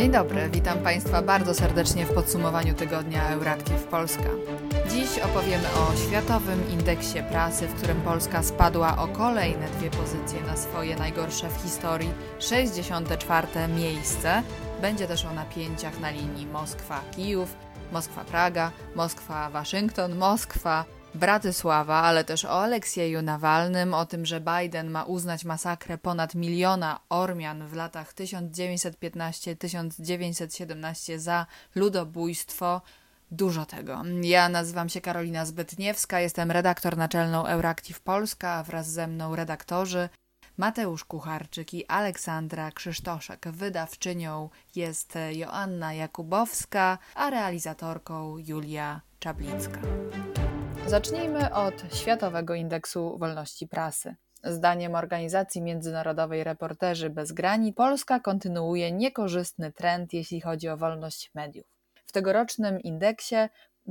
Dzień dobry, witam Państwa bardzo serdecznie w podsumowaniu tygodnia Euractiv Polska. Dziś opowiemy o Światowym Indeksie Prasy, w którym Polska spadła o kolejne dwie pozycje na swoje najgorsze w historii 64. miejsce. Będzie też o napięciach na linii Moskwa-Kijów, Moskwa-Praga, Moskwa-Waszyngton, Moskwa Bratysława, ale też o Aleksieju Nawalnym, o tym, że Biden ma uznać masakrę ponad miliona Ormian w latach 1915-1917 za ludobójstwo. Dużo tego. Ja nazywam się Karolina Zbytniewska, jestem redaktor naczelną Euractiv Polska, a wraz ze mną redaktorzy Mateusz Kucharczyk i Aleksandra Krzysztoszek. Wydawczynią jest Joanna Jakubowska, a realizatorką Julia Czablicka. Zacznijmy od Światowego Indeksu Wolności Prasy. Zdaniem organizacji międzynarodowej Reporterzy Bez Granic, Polska kontynuuje niekorzystny trend, jeśli chodzi o wolność mediów. W tegorocznym indeksie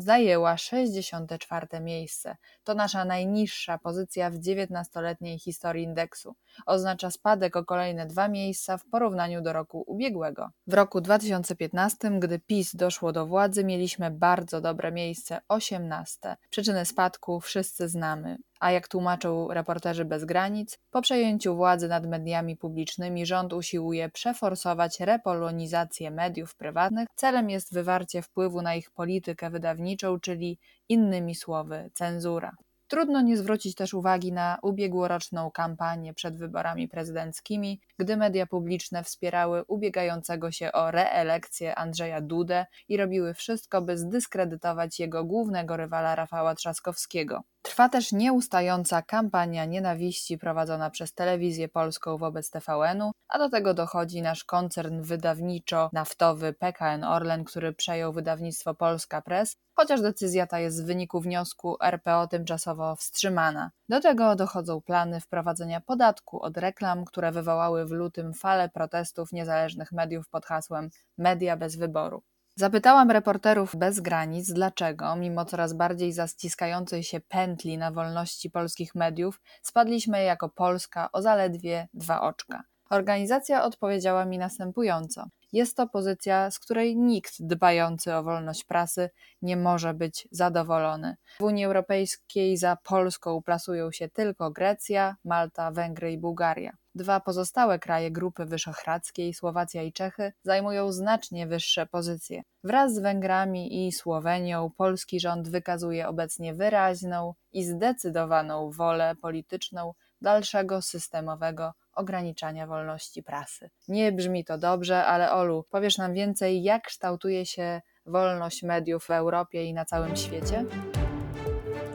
zajęła 64. miejsce. To nasza najniższa pozycja w 19-letniej historii indeksu. Oznacza spadek o kolejne dwa miejsca w porównaniu do roku ubiegłego. W roku 2015, gdy PiS doszło do władzy, mieliśmy bardzo dobre miejsce 18. Przyczyny spadku wszyscy znamy. A jak tłumaczą reporterzy bez granic, po przejęciu władzy nad mediami publicznymi rząd usiłuje przeforsować repolonizację mediów prywatnych. Celem jest wywarcie wpływu na ich politykę wydawniczą, czyli innymi słowy cenzura. Trudno nie zwrócić też uwagi na ubiegłoroczną kampanię przed wyborami prezydenckimi, gdy media publiczne wspierały ubiegającego się o reelekcję Andrzeja Dudę i robiły wszystko, by zdyskredytować jego głównego rywala Rafała Trzaskowskiego. Trwa też nieustająca kampania nienawiści prowadzona przez telewizję polską wobec TVN-u, a do tego dochodzi nasz koncern wydawniczo-naftowy PKN Orlen, który przejął wydawnictwo Polska Press, chociaż decyzja ta jest w wyniku wniosku RPO tymczasowo wstrzymana. Do tego dochodzą plany wprowadzenia podatku od reklam, które wywołały w lutym falę protestów niezależnych mediów pod hasłem Media bez wyboru. Zapytałam reporterów bez granic, dlaczego, mimo coraz bardziej zastiskającej się pętli na wolności polskich mediów, spadliśmy jako Polska o zaledwie dwa oczka. Organizacja odpowiedziała mi następująco. Jest to pozycja, z której nikt dbający o wolność prasy nie może być zadowolony. W Unii Europejskiej za Polską plasują się tylko Grecja, Malta, Węgry i Bułgaria. Dwa pozostałe kraje Grupy Wyszehradzkiej, Słowacja i Czechy, zajmują znacznie wyższe pozycje. Wraz z Węgrami i Słowenią polski rząd wykazuje obecnie wyraźną i zdecydowaną wolę polityczną dalszego systemowego ograniczania wolności prasy. Nie brzmi to dobrze, ale Olu, powiesz nam więcej, jak kształtuje się wolność mediów w Europie i na całym świecie?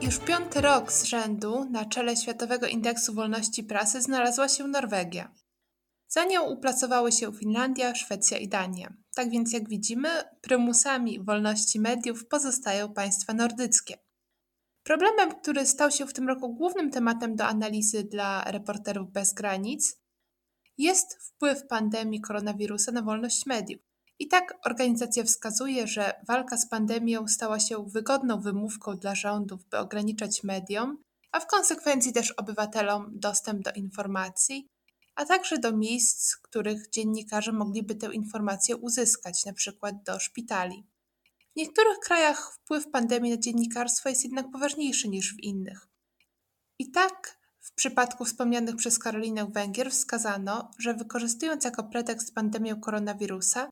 Już piąty rok z rzędu na czele Światowego Indeksu Wolności Prasy znalazła się Norwegia. Za nią uplacowały się Finlandia, Szwecja i Dania. Tak więc, jak widzimy, prymusami wolności mediów pozostają państwa nordyckie. Problemem, który stał się w tym roku głównym tematem do analizy dla reporterów bez granic, jest wpływ pandemii koronawirusa na wolność mediów. I tak organizacja wskazuje, że walka z pandemią stała się wygodną wymówką dla rządów, by ograniczać mediom, a w konsekwencji też obywatelom dostęp do informacji, a także do miejsc, z których dziennikarze mogliby tę informację uzyskać, np. do szpitali. W niektórych krajach wpływ pandemii na dziennikarstwo jest jednak poważniejszy niż w innych. I tak w przypadku wspomnianych przez Karolinę Węgier wskazano, że wykorzystując jako pretekst pandemię koronawirusa,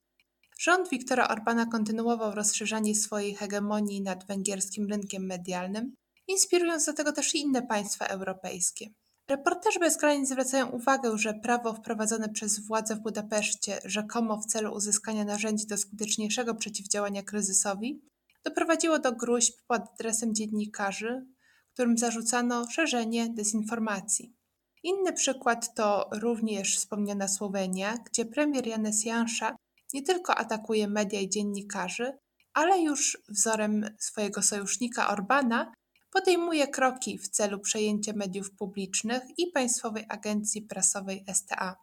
rząd Viktora Orbana kontynuował rozszerzanie swojej hegemonii nad węgierskim rynkiem medialnym, inspirując do tego też inne państwa europejskie. Reporterzy bez granic zwracają uwagę, że prawo wprowadzone przez władze w Budapeszcie, rzekomo w celu uzyskania narzędzi do skuteczniejszego przeciwdziałania kryzysowi, doprowadziło do gruźb pod adresem dziennikarzy, którym zarzucano szerzenie dezinformacji. Inny przykład to również wspomniana Słowenia, gdzie premier Janes Jansza nie tylko atakuje media i dziennikarzy, ale już wzorem swojego sojusznika Orbana podejmuje kroki w celu przejęcia mediów publicznych i Państwowej Agencji Prasowej STA.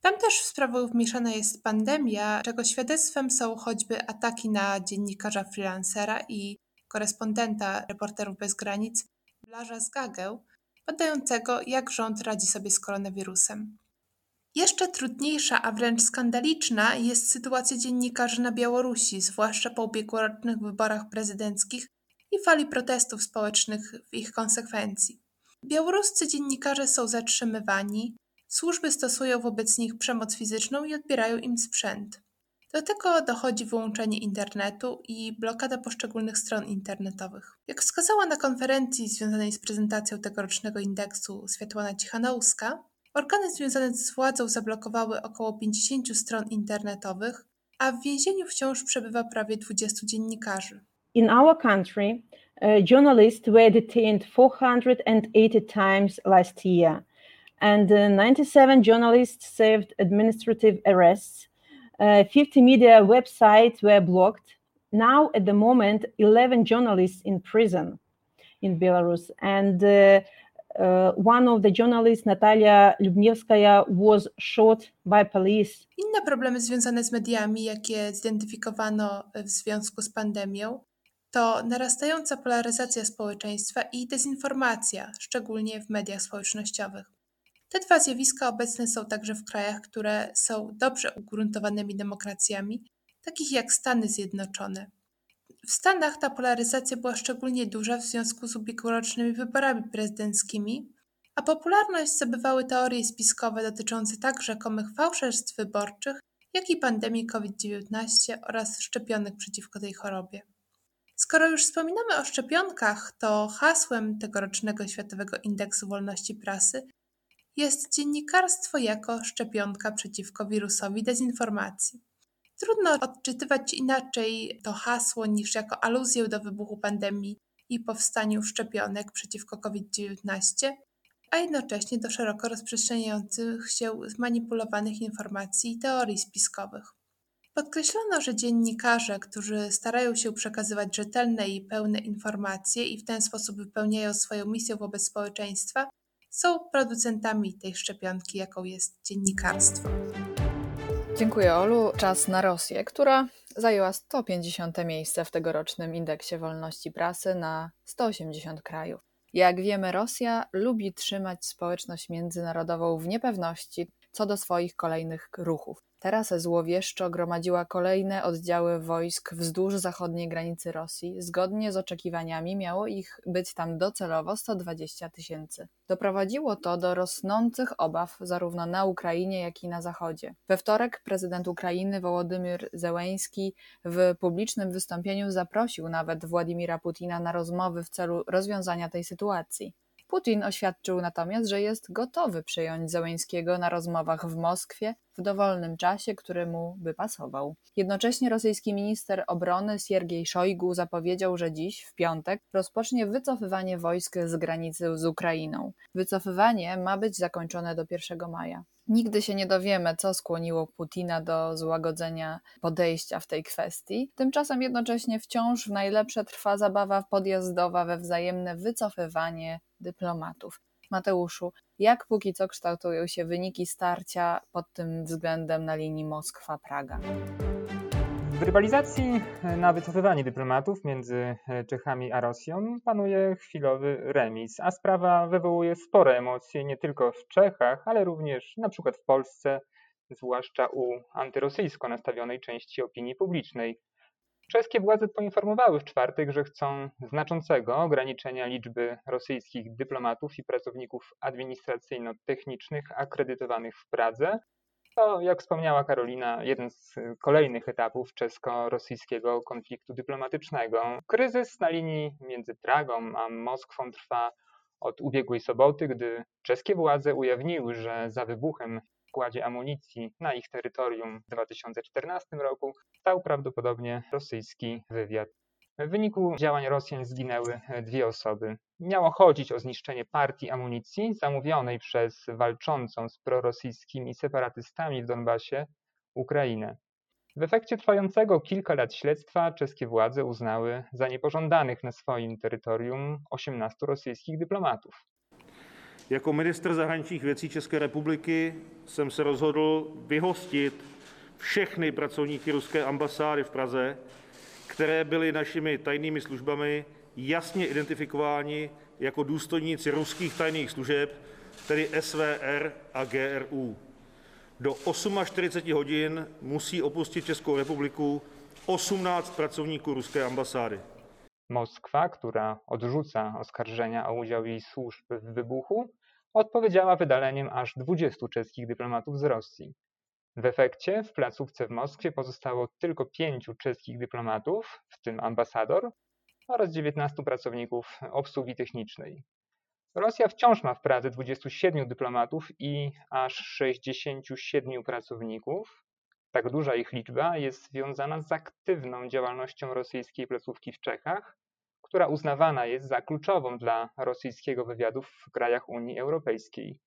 Tam też w sprawę wmieszana jest pandemia, czego świadectwem są choćby ataki na dziennikarza freelancera i korespondenta Reporterów Bez Granic Blarza Zgagę, badającego jak rząd radzi sobie z koronawirusem. Jeszcze trudniejsza, a wręcz skandaliczna jest sytuacja dziennikarzy na Białorusi, zwłaszcza po ubiegłorocznych wyborach prezydenckich i fali protestów społecznych w ich konsekwencji. Białoruscy dziennikarze są zatrzymywani, służby stosują wobec nich przemoc fizyczną i odbierają im sprzęt. Do tego dochodzi wyłączenie internetu i blokada poszczególnych stron internetowych. Jak wskazała na konferencji związanej z prezentacją tegorocznego indeksu Światłana Cichanouska, organy związane z władzą zablokowały około 50 stron internetowych, a w więzieniu wciąż przebywa prawie 20 dziennikarzy. In our country, uh, journalists were detained 480 times last year, and uh, 97 journalists served administrative arrests. Uh, 50 media websites were blocked. Now, at the moment, 11 journalists in prison in Belarus, and uh, one of the journalists, Natalia was shot by police. Inne problemy związane z mediami, jakie zidentyfikowano w związku z pandemią, to narastająca polaryzacja społeczeństwa i dezinformacja, szczególnie w mediach społecznościowych. Te dwa zjawiska obecne są także w krajach, które są dobrze ugruntowanymi demokracjami, takich jak Stany Zjednoczone. W Stanach ta polaryzacja była szczególnie duża w związku z ubiegłorocznymi wyborami prezydenckimi, a popularność zdobywały teorie spiskowe dotyczące tak rzekomych fałszerstw wyborczych, jak i pandemii COVID-19 oraz szczepionek przeciwko tej chorobie. Skoro już wspominamy o szczepionkach, to hasłem tegorocznego Światowego Indeksu Wolności Prasy jest dziennikarstwo jako szczepionka przeciwko wirusowi dezinformacji. Trudno odczytywać inaczej to hasło niż jako aluzję do wybuchu pandemii i powstaniu szczepionek przeciwko COVID-19, a jednocześnie do szeroko rozprzestrzeniających się zmanipulowanych informacji i teorii spiskowych. Podkreślono, że dziennikarze, którzy starają się przekazywać rzetelne i pełne informacje i w ten sposób wypełniają swoją misję wobec społeczeństwa, są producentami tej szczepionki, jaką jest dziennikarstwo. Dziękuję Olu. Czas na Rosję, która zajęła 150 miejsce w tegorocznym indeksie wolności prasy na 180 krajów. Jak wiemy, Rosja lubi trzymać społeczność międzynarodową w niepewności co do swoich kolejnych ruchów. Teraz złowieszczo gromadziła kolejne oddziały wojsk wzdłuż zachodniej granicy Rosji. Zgodnie z oczekiwaniami miało ich być tam docelowo 120 tysięcy. Doprowadziło to do rosnących obaw zarówno na Ukrainie, jak i na Zachodzie. We wtorek prezydent Ukrainy Wołodymyr Zełeński w publicznym wystąpieniu zaprosił nawet Władimira Putina na rozmowy w celu rozwiązania tej sytuacji. Putin oświadczył natomiast, że jest gotowy przyjąć Zełenskiego na rozmowach w Moskwie w dowolnym czasie, który mu by pasował. Jednocześnie rosyjski minister obrony Siergiej Szojgu zapowiedział, że dziś, w piątek, rozpocznie wycofywanie wojsk z granicy z Ukrainą. Wycofywanie ma być zakończone do 1 maja. Nigdy się nie dowiemy, co skłoniło Putina do złagodzenia podejścia w tej kwestii. Tymczasem jednocześnie wciąż w najlepsze trwa zabawa podjazdowa we wzajemne wycofywanie dyplomatów. Mateuszu, jak póki co kształtują się wyniki starcia pod tym względem na linii Moskwa-Praga? W rywalizacji na wycofywanie dyplomatów między Czechami a Rosją panuje chwilowy remis, a sprawa wywołuje spore emocje nie tylko w Czechach, ale również na przykład w Polsce, zwłaszcza u antyrosyjsko nastawionej części opinii publicznej. Czeskie władze poinformowały w czwartek, że chcą znaczącego ograniczenia liczby rosyjskich dyplomatów i pracowników administracyjno-technicznych akredytowanych w Pradze. To, jak wspomniała Karolina, jeden z kolejnych etapów czesko-rosyjskiego konfliktu dyplomatycznego. Kryzys na linii między Pragą a Moskwą trwa od ubiegłej soboty, gdy czeskie władze ujawniły, że za wybuchem składzie amunicji na ich terytorium w 2014 roku stał prawdopodobnie rosyjski wywiad. W wyniku działań Rosjan zginęły dwie osoby. Miało chodzić o zniszczenie partii amunicji zamówionej przez walczącą z prorosyjskimi separatystami w Donbasie Ukrainę. W efekcie trwającego kilka lat śledztwa czeskie władze uznały za niepożądanych na swoim terytorium 18 rosyjskich dyplomatów. Jako ministr zahraničních věcí České republiky jsem se rozhodl vyhostit všechny pracovníky ruské ambasády v Praze, které byly našimi tajnými službami jasně identifikováni jako důstojníci ruských tajných služeb, tedy SVR a GRU. Do 48 hodin musí opustit Českou republiku 18 pracowników ruskiej ambasady. Moskwa, która odrzuca oskarżenia o udział jej służb w wybuchu, odpowiedziała wydaleniem aż 20 czeskich dyplomatów z Rosji. W efekcie w placówce w Moskwie pozostało tylko pięciu czeskich dyplomatów, w tym ambasador, oraz 19 pracowników obsługi technicznej. Rosja wciąż ma w Pradze 27 dyplomatów i aż 67 pracowników. Tak duża ich liczba jest związana z aktywną działalnością rosyjskiej placówki w Czechach, która uznawana jest za kluczową dla rosyjskiego wywiadu w krajach Unii Europejskiej.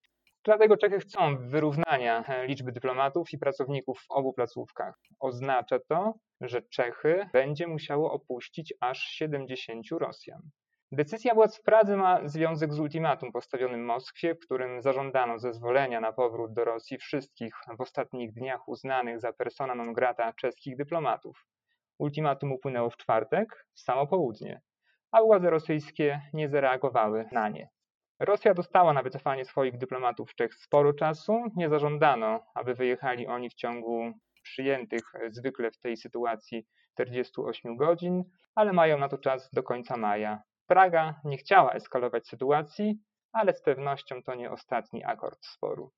Dlatego Czechy chcą wyrównania liczby dyplomatów i pracowników w obu placówkach. Oznacza to, że Czechy będzie musiało opuścić aż 70 Rosjan. Decyzja władz w Pradze ma związek z ultimatum postawionym Moskwie, w którym zażądano zezwolenia na powrót do Rosji wszystkich w ostatnich dniach uznanych za persona non grata czeskich dyplomatów. Ultimatum upłynęło w czwartek, w samo południe, a władze rosyjskie nie zareagowały na nie. Rosja dostała na wycofanie swoich dyplomatów w Czech sporo czasu. Nie zażądano, aby wyjechali oni w ciągu przyjętych zwykle w tej sytuacji 48 godzin, ale mają na to czas do końca maja. Praga nie chciała eskalować sytuacji, ale z pewnością to nie ostatni akord sporu.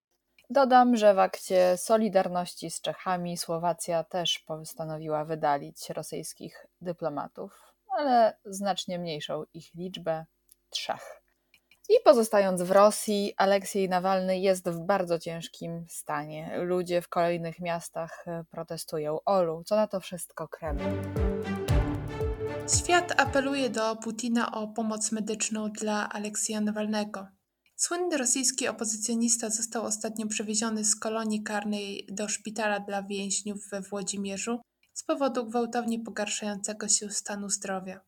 Dodam, że w akcie solidarności z Czechami Słowacja też postanowiła wydalić rosyjskich dyplomatów, ale znacznie mniejszą ich liczbę trzech. I pozostając w Rosji, Aleksiej Nawalny jest w bardzo ciężkim stanie. Ludzie w kolejnych miastach protestują. Olu, co na to wszystko Kreml? Świat apeluje do Putina o pomoc medyczną dla Aleksja Nawalnego. Słynny rosyjski opozycjonista został ostatnio przewieziony z kolonii karnej do szpitala dla więźniów we Włodzimierzu z powodu gwałtownie pogarszającego się stanu zdrowia.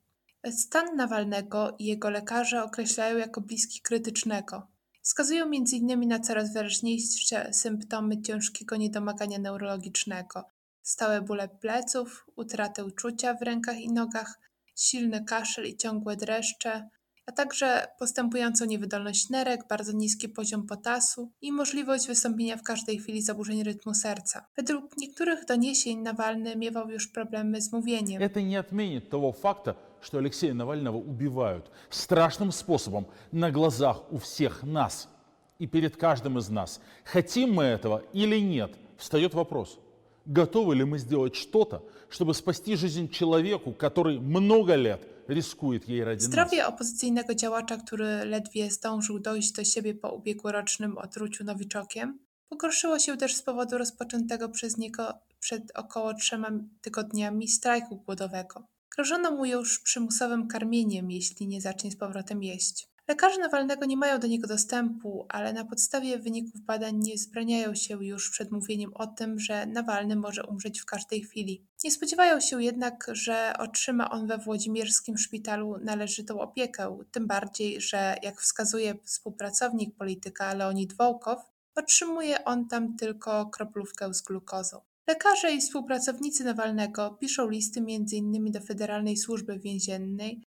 Stan Nawalnego i jego lekarze określają jako bliski krytycznego. Wskazują m.in. na coraz wyraźniejsze symptomy ciężkiego niedomagania neurologicznego, stałe bóle pleców, utratę czucia w rękach i nogach, silny kaszel i ciągłe dreszcze, a także postępującą niewydolność nerek, bardzo niski poziom potasu i możliwość wystąpienia w każdej chwili zaburzeń rytmu serca. Według niektórych doniesień Nawalny miewał już problemy z mówieniem. Это не отменит того факта, что Алексея Навального убивают страшным способом на глазах у всех нас и перед каждым из нас. Хотим мы этого или нет, встает вопрос. Готовы ли мы сделать что-то, чтобы спасти жизнь человеку, который много лет ryskuje jej ради нас? Zdrowie opozycyjnego działacza, który ledwie zdążył dojść do siebie po ubiegłorocznym otruciu nowiczokiem, pogorszyło się też z powodu rozpoczętego przez niego przed około trzema tygodniami strajku głodowego. Grożono mu już przymusowym karmieniem, jeśli nie zacznie z powrotem jeść. Lekarze Nawalnego nie mają do niego dostępu, ale na podstawie wyników badań nie wzbraniają się już przed mówieniem o tym, że Nawalny może umrzeć w każdej chwili. Nie spodziewają się jednak, że otrzyma on we włodzimierskim szpitalu należytą opiekę, tym bardziej, że jak wskazuje współpracownik polityka Leonid Wołkow, otrzymuje on tam tylko kroplówkę z glukozą. Lekarze i współpracownicy Nawalnego piszą listy m.in. do Federalnej Służby Więziennej,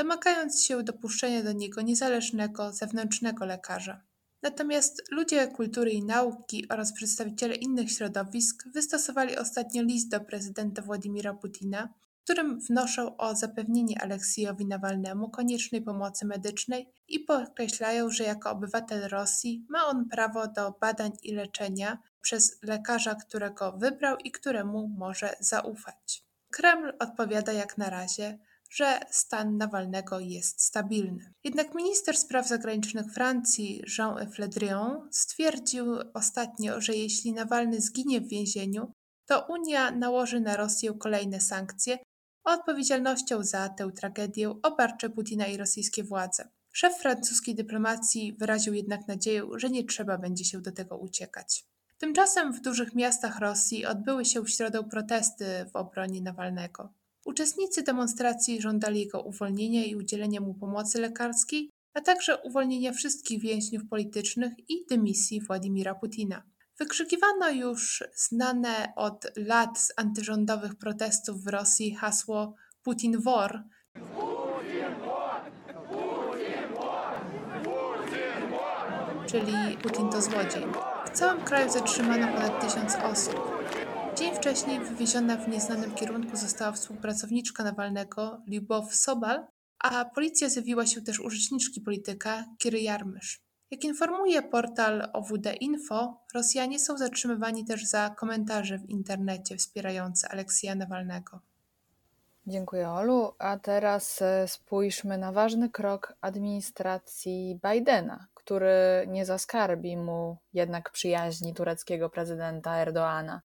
domagając się dopuszczenia do niego niezależnego zewnętrznego lekarza. Natomiast ludzie kultury i nauki oraz przedstawiciele innych środowisk wystosowali ostatnio list do prezydenta Władimira Putina, w którym wnoszą o zapewnienie Aleksiejowi Nawalnemu koniecznej pomocy medycznej i podkreślają, że jako obywatel Rosji ma on prawo do badań i leczenia przez lekarza, którego wybrał i któremu może zaufać. Kreml odpowiada jak na razie, że stan Nawalnego jest stabilny. Jednak minister spraw zagranicznych Francji Jean-Yves Le Drian stwierdził ostatnio, że jeśli Nawalny zginie w więzieniu, to Unia nałoży na Rosję kolejne sankcje, odpowiedzialnością za tę tragedię obarczy Putina i rosyjskie władze. Szef francuskiej dyplomacji wyraził jednak nadzieję, że nie trzeba będzie się do tego uciekać. Tymczasem w dużych miastach Rosji odbyły się w środę protesty w obronie Nawalnego. Uczestnicy demonstracji żądali jego uwolnienia i udzielenia mu pomocy lekarskiej, a także uwolnienia wszystkich więźniów politycznych i dymisji Władimira Putina. Wykrzykiwano już znane od lat z antyrządowych protestów w Rosji hasło Putin wor, czyli Putin to złodziej. W całym kraju zatrzymano ponad tysiąc osób. Dzień wcześniej wywieziona w nieznanym kierunku została współpracowniczka Nawalnego, Liubow Sobal, a policja zjawiła się też u rzeczniczki polityka Kiry Jarmysz. Jak informuje portal OWD Info, Rosjanie są zatrzymywani też za komentarze w internecie wspierające Aleksja Nawalnego. Dziękuję, Olu. A teraz e, spójrzmy na ważny krok administracji Bidena, który nie zaskarbi mu jednak przyjaźni tureckiego prezydenta Erdoana.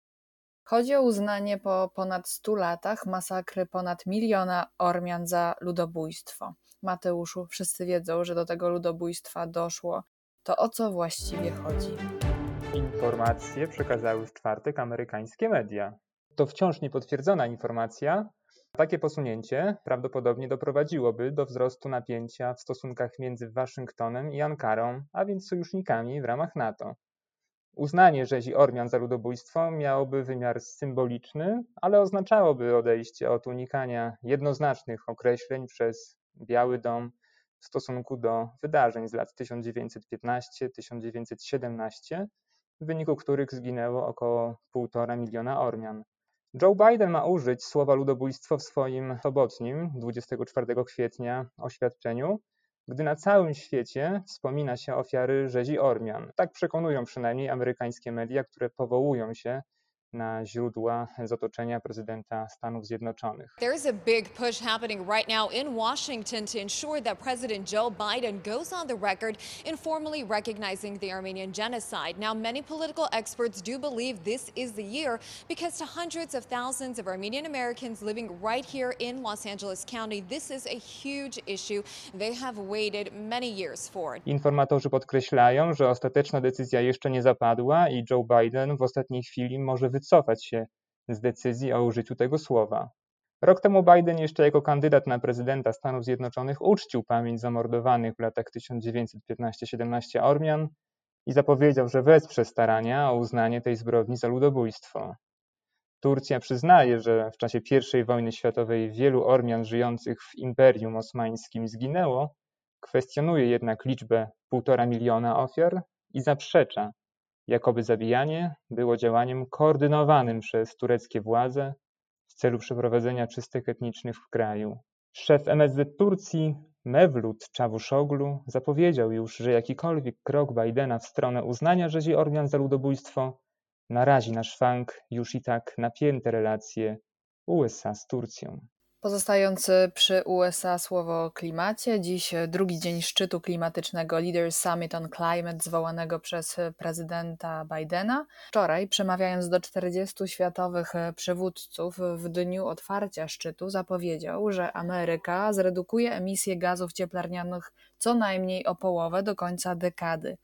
Chodzi o uznanie po ponad stu latach masakry ponad miliona Ormian za ludobójstwo. Mateuszu, wszyscy wiedzą, że do tego ludobójstwa doszło. To o co właściwie chodzi? Informacje przekazały w czwartek amerykańskie media. To wciąż niepotwierdzona informacja. Takie posunięcie prawdopodobnie doprowadziłoby do wzrostu napięcia w stosunkach między Waszyngtonem i Ankarą, a więc sojusznikami w ramach NATO. Uznanie rzezi Ormian za ludobójstwo miałoby wymiar symboliczny, ale oznaczałoby odejście od unikania jednoznacznych określeń przez Biały Dom w stosunku do wydarzeń z lat 1915-1917, w wyniku których zginęło około 1,5 miliona Ormian. Joe Biden ma użyć słowa ludobójstwo w swoim sobotnim 24 kwietnia oświadczeniu, gdy na całym świecie wspomina się ofiary rzezi Ormian. Tak przekonują przynajmniej amerykańskie media, które powołują się na źródła z otoczenia prezydenta Stanów Zjednoczonych. There's a big push happening right now in Washington to ensure that President Joe Biden goes on the record in formally recognizing the Armenian genocide. Now, many political experts do believe this is the year because to hundreds of thousands of Armenian Americans living right here in Los Angeles County, this is a huge issue they have waited many years for. Informatorzy podkreślają, że ostateczna decyzja jeszcze nie zapadła i Joe Biden w ostatniej chwili może wycofać wycofać się z decyzji o użyciu tego słowa. Rok temu Biden jeszcze jako kandydat na prezydenta Stanów Zjednoczonych uczcił pamięć zamordowanych w latach 1915-17 Ormian i zapowiedział, że wesprze starania o uznanie tej zbrodni za ludobójstwo. Turcja przyznaje, że w czasie I wojny światowej wielu Ormian żyjących w Imperium Osmańskim zginęło, kwestionuje jednak liczbę półtora miliona ofiar i zaprzecza, jakoby zabijanie było działaniem koordynowanym przez tureckie władze w celu przeprowadzenia czystek etnicznych w kraju. Szef MSZ Turcji Mevlut Czawuszoglu zapowiedział już, że jakikolwiek krok Bidena w stronę uznania rzezi Ormian za ludobójstwo narazi na szwank już i tak napięte relacje USA z Turcją. Pozostając przy USA słowo klimacie, dziś drugi dzień szczytu klimatycznego. Leaders Summit on Climate zwołanego przez prezydenta Bidena. Wczoraj, przemawiając do 40 światowych przywódców w dniu otwarcia szczytu, zapowiedział, że Ameryka zredukuje emisję gazów cieplarnianych co najmniej o połowę do końca dekady.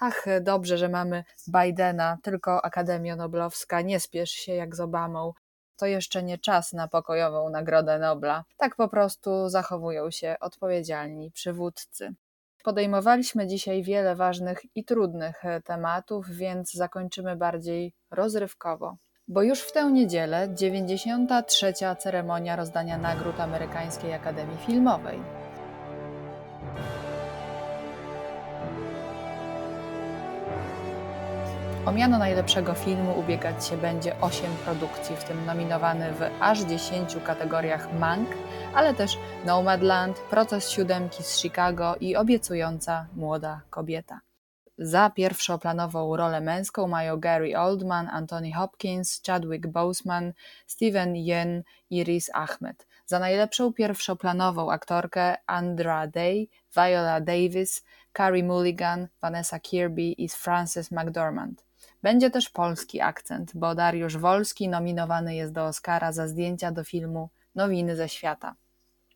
Ach, dobrze, że mamy Bidena, tylko Akademia Noblowska, nie spiesz się jak z Obamą to jeszcze nie czas na pokojową Nagrodę Nobla. Tak po prostu zachowują się odpowiedzialni przywódcy. Podejmowaliśmy dzisiaj wiele ważnych i trudnych e, tematów, więc zakończymy bardziej rozrywkowo. Bo już w tę niedzielę 93. ceremonia rozdania nagród Amerykańskiej Akademii Filmowej. O miano najlepszego filmu ubiegać się będzie 8 produkcji, w tym nominowany w aż 10 kategoriach Mank, ale też Nomadland, Proces Siódemki z Chicago i Obiecująca Młoda Kobieta. Za pierwszoplanową rolę męską mają Gary Oldman, Anthony Hopkins, Chadwick Boseman, Steven Yeun i Riz Ahmed. Za najlepszą pierwszoplanową aktorkę Andra Day, Viola Davis, Carey Mulligan, Vanessa Kirby i Frances McDormand. Będzie też polski akcent, bo Dariusz Wolski nominowany jest do Oscara za zdjęcia do filmu Nowiny ze świata.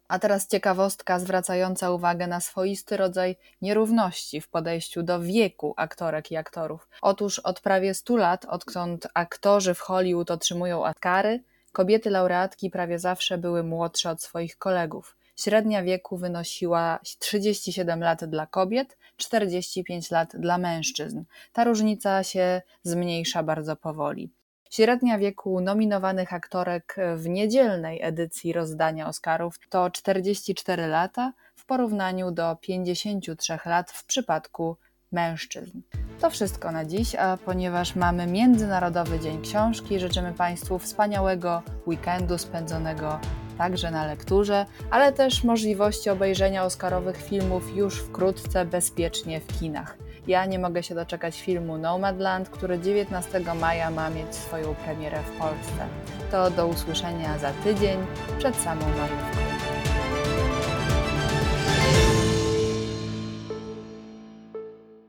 A teraz ciekawostka zwracająca uwagę na swoisty rodzaj nierówności w podejściu do wieku aktorek i aktorów. Otóż od prawie 100 lat, odkąd aktorzy w Hollywood otrzymują Oscary, kobiety laureatki prawie zawsze były młodsze od swoich kolegów. Średnia wieku wynosiła 37 lat dla kobiet, 45 lat dla mężczyzn. Ta różnica się zmniejsza bardzo powoli. Średnia wieku nominowanych aktorek w niedzielnej edycji rozdania Oscarów to 44 lata w porównaniu do 53 lat w przypadku mężczyzn. To wszystko na dziś, a ponieważ mamy Międzynarodowy Dzień Książki, życzymy Państwu wspaniałego weekendu spędzonego także na lekturze, ale też możliwości obejrzenia Oscarowych filmów już wkrótce bezpiecznie w kinach. Ja nie mogę się doczekać filmu Nomadland, który 19 maja ma mieć swoją premierę w Polsce. To do usłyszenia za tydzień przed samą majówką.